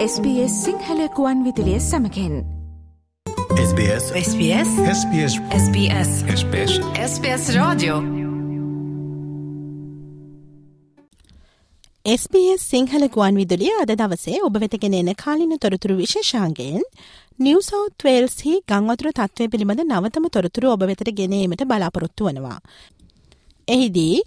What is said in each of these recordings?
SBS සිංහලකුවන් විදිලිය සමකෙන්. SBS SBS SBS SBS SBS SBS රාඩියෝ SBS Sinhala ගුවන් විදුලිය අද දවසේ ඔබ වෙතගෙන එන කාලින තොරතුරු විශේෂාන්ගෙන් නිව් සෞත් වේල්ස්හි ගංවතුර තත්ත්වය පිළිබඳ නවතම තොරතුරු ඔබ වෙතට ගෙනීමට බලාපොරොත්තු වනවා. එහිදී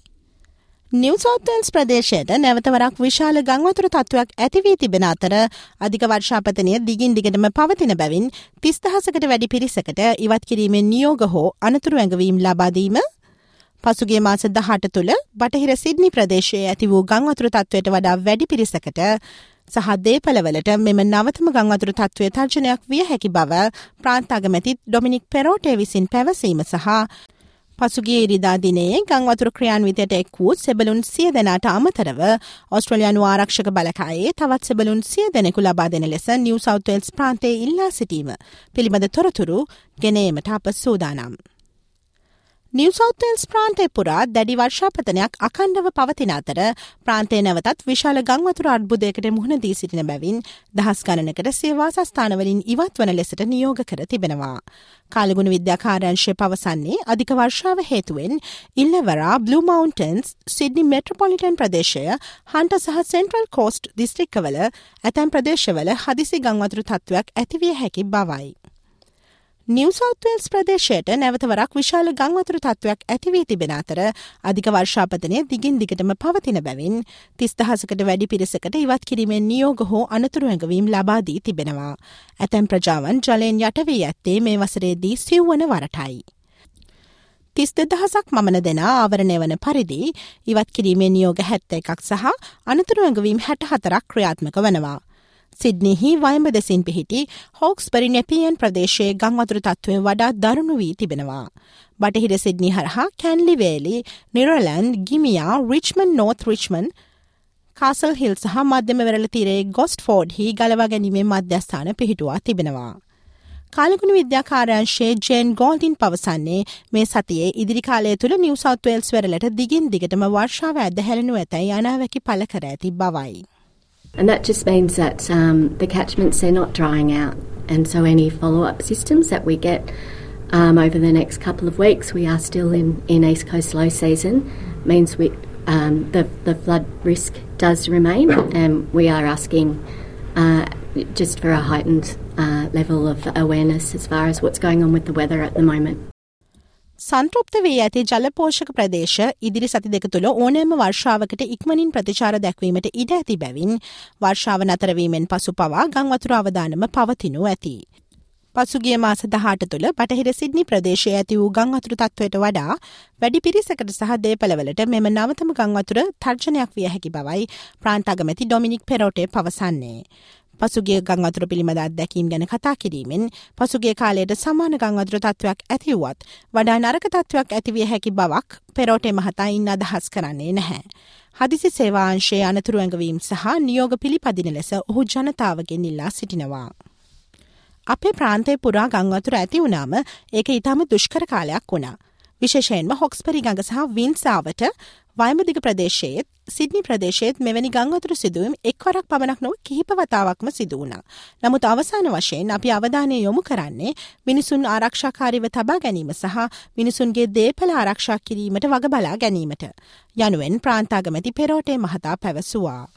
නිවසෝත්තල්ස් ප්‍රදේශයට නැවතවරක් විශාල ගංවතුර තත්ත්වයක් ඇතිවී තිබෙන අතර අධික වර්ෂාපතනය දිගින් දිගටම පවතින බැවින් තිස්දහසකට වැඩි පිරිසකට ඉවත් කිරීමෙන් නියෝග හෝ අනතුරු ඇඟවීම් ලබාදීම පසුගේ මාස දහට තුළ බටහිර සිද්නි ප්‍රදේශයේ ඇති වූ ගංවතුර තත්ත්වයට වඩා වැඩි පිරිසකට සහ දේපලවලට මෙම නවතම ගංවතුර තත්ත්වය තර්ජනයක් විය හැකි බව ප්‍රාන්තාගමැති ඩොමිනික් පෙරෝටේ විසින් පැවසීම සහ පසුගේ ඉරිදා දිනේ ගංවතුර ක්‍රියාන්විතයට එක් වූ සෙබලුන් සිය දෙනාට අමතරව ඔස්ට්‍රලයානු ආරක්ෂක බලකායේ තවත් සෙබලුන් සිය දෙනෙකු ලබා දෙන ලෙස නිව සෞතල්ස් ප්‍රාන්තේ ඉල්ලා සිටීම පිළිබඳ තොරතුරු ගෙනීමට අප සූදානම්. නිවසෞතල්ස් ප්‍රාන්තය පුරා දැඩි වර්ෂාපතනයක් අකණ්ඩව පවතින අතර ප්‍රාන්තය නැවතත් විශාල ගංවතුර අර්බුදයකට මුහුණ දී සිටින බැවින් දහස් ගණනකට සේවාසස්ථානවලින් ඉවත් වන ලෙසට නියෝග කර තිබෙනවා. කාලගුණ විද්‍යාකාරංශය පවසන්නේ අධික වර්ෂාව හේතුවෙන් ඉල්ලවරා බ්ලු මවන්ටන්ස් සිඩ්නි මෙට්‍රපොලිටන් ප්‍රදේශය හන්ට සහ සෙන්ට්‍රල් කෝස්ට් දිස්ත්‍රික්කවල ඇතැම් ප්‍රදේශවල හදිසි ගංවතුරු තත්ත්වයක් ඇතිවිය හැකි බවයි. නිවසෞත්වල්ස් ප්‍රදේශයට නැවතවරක් විශාල ගංවතුරු තත්ත්වයක් ඇතිවී තිබෙන අතර අධික වර්ෂාපතනය දිගින් දිගටම පවතින බැවින් තිස්දහසකට වැඩි පිරිසකට ඉවත් කිරීමෙන් නියෝග හෝ අනතුරු ඇඟවීම් ලබාදී තිබෙනවා. ඇතැම් ප්‍රජාවන් ජලයෙන් යටවී ඇත්තේ මේ වසරේදී සිව්වන වරටයි. තිස් දෙදහසක් මමන දෙනා ආවරණය වන පරිදි ඉවත් කිරීමේ නියෝග හැත්ත එකක් සහ අනතුරු ඇඟවීම් හැට හතරක් ක්‍රියාත්මක වනවා. සිද්නිහි වයඹ දෙසින් පිහිටි හෝක්ස් පරි නැපියන් ප්‍රදේශයේ ගංවතුර තත්ත්වය වඩා දරුණු වී තිබෙනවා. බටහිර සිද්නි හරහා කැන්ලිවේලි නිරලන් ගිමියා රිච්මන් නෝත් රිච්මන් කාසල් හිල් සහ මධ්‍යම වෙරල තිරේ ගොස්ට ෆෝඩ් හි ගලවා ගැනීමේ මධ්‍යස්ථාන පිහිටුවා තිබෙනවා. කාලකුණු විද්‍යාකාරංශයේ ජේන් ගෝල්ඩින් පවසන්නේ මේ සතියේ ඉදිරි කාලය තුළ නිව සෞත්වල්ස් වෙරලට දිගින් දිගටම වර්ෂාව ඇද හැලනු ඇතැයි අනාවැකි පල කර ඇති බවයි. And that just means that um, the catchments they're not drying out, and so any follow-up systems that we get um, over the next couple of weeks, we are still in, in east coast low season, means we um, the the flood risk does remain, and we are asking uh, just for a heightened uh, level of awareness as far as what's going on with the weather at the moment. සන්තෘප්ත වී ඇති ජලපෝෂක ප්‍රදේශ ඉදිරි සති දෙක තුළ ඕනෑම වර්ෂාවකට ඉක්මනින් ප්‍රතිචාර දැක්වීමට ඉඩ ඇති බැවින් වර්ෂාව නතරවීමෙන් පසු පවා ගංවතුර අවදානම පවතිනු ඇති. පසුගිය මාස දහට තුළ බටහිර සිද්නි ප්‍රදේශය ඇති වූ ගංවතුර තත්වයට වඩා වැඩි පිරිසකට සහ දේපලවලට මෙම නවතම ගංවතුර තර්ජනයක් විය හැකි බවයි ප්‍රාන්තාගමැති ඩොමිනික් පෙරෝටේ පවසන්නේ. පසුගේ ගංවතුර පිළිබඳ අත්දැකීම් ගැන කතා කිරීමෙන් පසුගේ කාලයට සමාන ගංවතුර තත්ත්වයක් ඇතිවුවත් වඩා නරක තත්ත්වයක් ඇතිවිය හැකි බවක් පෙරෝටේ මහතා ඉන්න අදහස් කරන්නේ නැහැ. හදිසි සේවාංශයේ අනතුරු ඇඟවීම් සහ නියෝග පිළිපදින ලෙස ඔහු ජනතාවගෙන් ඉල්ලා සිටිනවා. අපේ ප්‍රාන්තය පුරා ගංවතුර ඇති වුණාම ඒක ඉතාම දුෂ්කර කාලයක් වුණා. විශේෂයෙන්ම හොක්ස්පරි ගඟ සහ වින්සාවට වයමදිග ප්‍රදේශයේත් සිද්නි ප්‍රදේශයේත් මෙවැනි ගංවතුරු සිදුවීම් එක්වරක් පමණක් නොව කිහිප වතාවක්ම සිදු වුණා. නමුත් අවසාන වශයෙන් අපි අවධානය යොමු කරන්නේ මිනිසුන් ආරක්ෂාකාරීව තබා ගැනීම සහ මිනිසුන්ගේ දේපල ආරක්ෂා කිරීමට වග බලා ගැනීමට. යනුවෙන් ප්‍රාන්තාගමැති පෙරෝටේ මහතා පැවසුවා.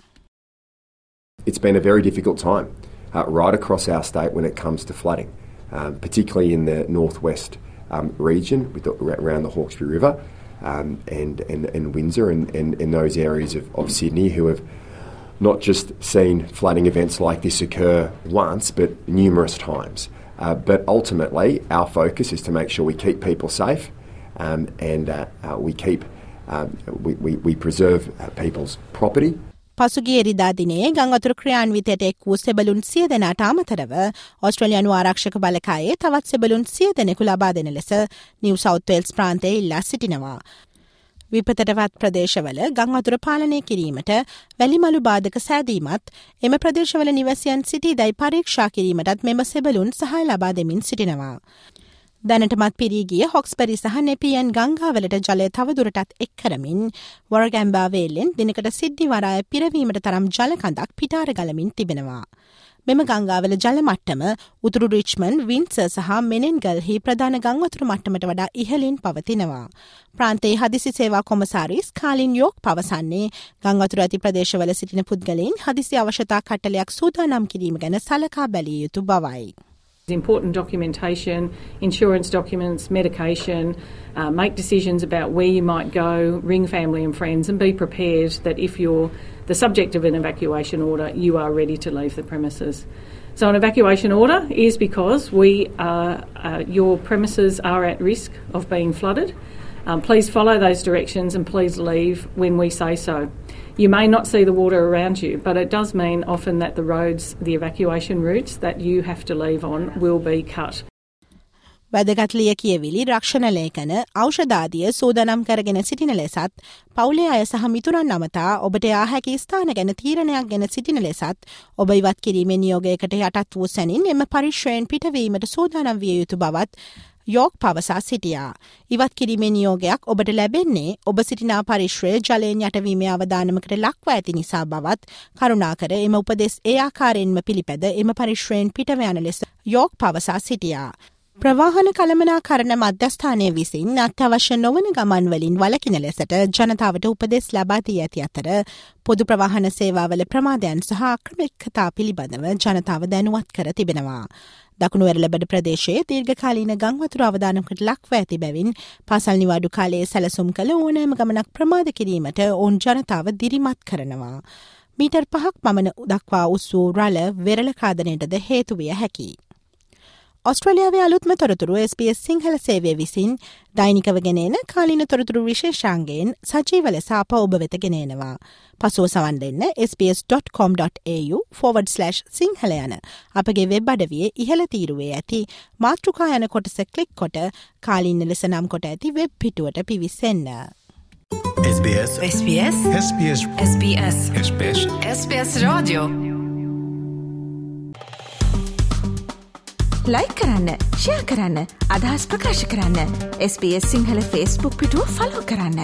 It's been a very difficult time uh, right across our state when it comes to flooding, um, particularly in the northwest um, region with the, around the Hawkesbury River um, and, and, and Windsor and, and, and those areas of, of Sydney who have not just seen flooding events like this occur once, but numerous times. Uh, but ultimately, our focus is to make sure we keep people safe um, and uh, uh, we keep um, we, we, we preserve people's property. පසුගේ එරිදා දිනේ ගංවතුර ක්‍රියාන්විතයට එක් වූ සෙබලුන් සිය දෙනාට අමතරව ඔස්ට්‍රලයානු ආරක්ෂක බලකායේ තවත් සෙබලුන් සිය දෙනෙකු ලබා දෙන ලෙස නිව සෞත්වල්ස් ප්‍රාන්තය ඉල්ලා සිටිනවා. විපතටවත් ප්‍රදේශවල ගංවතුර පාලනය කිරීමට වැලිමලු බාධක සෑදීමත් එම ප්‍රදේශවල නිවසියන් සිටි දයි පරීක්ෂා කිරීමටත් මෙම සෙබලුන් සහය ලබා දෙමින් සිටිනවා. දැනටමත් පිරීගිය හොක්ස්පරි සහ නෙපියන් ගංගාවලට ජලය තවදුරටත් එක් කරමින් වරගැම්බාවේලෙන් දිනකට සිද්ධි වරාය පිරවීමට තරම් ජලකඳක් පිටාර ගලමින් තිබෙනවා. මෙම ගංගාවල ජල මට්ටම උතුරු රිච්මන් වින්ස සහ මෙනෙන්ගල්හි ප්‍රධාන ගංවතුරු මට්ටමට වඩා ඉහලින් පවතිනවා. ප්‍රාන්තයේ හදිසි සේවා කොමසාරිස් කාලින් යෝක් පවසන්නේ ගංවතුර ඇති ප්‍රදේශවල සිටින පුද්ගලයින් හදිසි අවශ්‍යතා කට්ටලයක් සූදානම් කිරීම ගැන සලකා බැලිය යුතු බවයි. Important documentation, insurance documents, medication, uh, make decisions about where you might go, ring family and friends, and be prepared that if you're the subject of an evacuation order, you are ready to leave the premises. So, an evacuation order is because we are, uh, your premises are at risk of being flooded. Um, please follow those directions and please leave when we say so. You may not see the water around you, but it does mean often that the roads, the evacuation routes that you have to leave on, will be cut. වැදගත්ලිය කියවිලි රක්ෂණ ලේකන ඖෂධාදිය සූදනම් කරගෙන සිටින ලෙසත් පවුලේ අය සහ මිතුරන් අමතා ඔබට ආහැකි ස්ථාන ගැන තීරණයක් ගැන සිටින ලෙසත් ඔබ ඉවත් කිරීමේ නියෝගයකට යටත් වූ සැනින් එම පරිශ්‍රයෙන් පිටවීමට සූදානම් විය යුතු බවත් යෝක් පවසා සිටියා. ඉවත් කිරීමේ නියෝගයක් ඔබට ලැබෙන්නේ ඔබ සිටිනා පරිශ්‍රය ජලයෙන් යටවීමේ අවධානමකට ලක්ව ඇති නිසා බවත් කරුණාකර එම උපදෙස් ඒ ආකාරයෙන්ම පිළිපැද එම පරිශ්‍රයෙන් පිටවයන ලෙස යෝක් පවසා සිටියා. ප්‍රවාහන කළමනාකරණ මධ්‍යස්ථානය විසින් අත්‍යවශ්‍ය නොවන ගමන්වලින් වලකින ලෙසට ජනතාවට උපදෙස් ලබාදී ඇති අතර පොදු ප්‍රවාහන සේවාවල ප්‍රමාදයන් සහ ක්‍රමිකතා පිළිබඳව ජනතාව දැනුවත් කර තිබෙනවා. දකුණු වැරලබඩ ප්‍රදේශයේ දීර්ඝකාලීන ගංවතුර අවධානකට ලක්ව ඇති බැවින් පසල් නිවාඩු කාලයේ සැලසුම් කළ ඕනෑම ගමනක් ප්‍රමාද කිරීමට ඔවුන් ජනතාව දිරිමත් කරනවා. මීටර් පහක් පමණ දක්වා උස්සූ රල වෙරල කාදනයටද හේතුවිය හැකි. ඔස්ට්‍රලියාවේ අලුත්ම තොරතුරු SBS සිංහල සේවය විසින් දෛනිකව ගෙනන කාලින තොරතුරු විශේෂාන්ගේෙන් සජීව ලෙස අප ඔබ වෙත ගෙනනවා. පසුව සවන් දෙන්න sps.com.au forward/ සිංහල යන අපගේ වෙබ් අඩවිය ඉහළ තීරුවේ ඇති මාතෘකා යන කොටස කලික් කොට කාලින්න ලෙස නම් කොට ඇති වෙබ් පිටුවට පිවිසන්න. SBS SBS SBS SBS SBS SBS radio like කරන්න ෂයා කරන්න අදහස් ප්‍රකාශ කරන්න SBS සිංහල ෆස්බුක් පිටුව ෆලෝ කරන්න.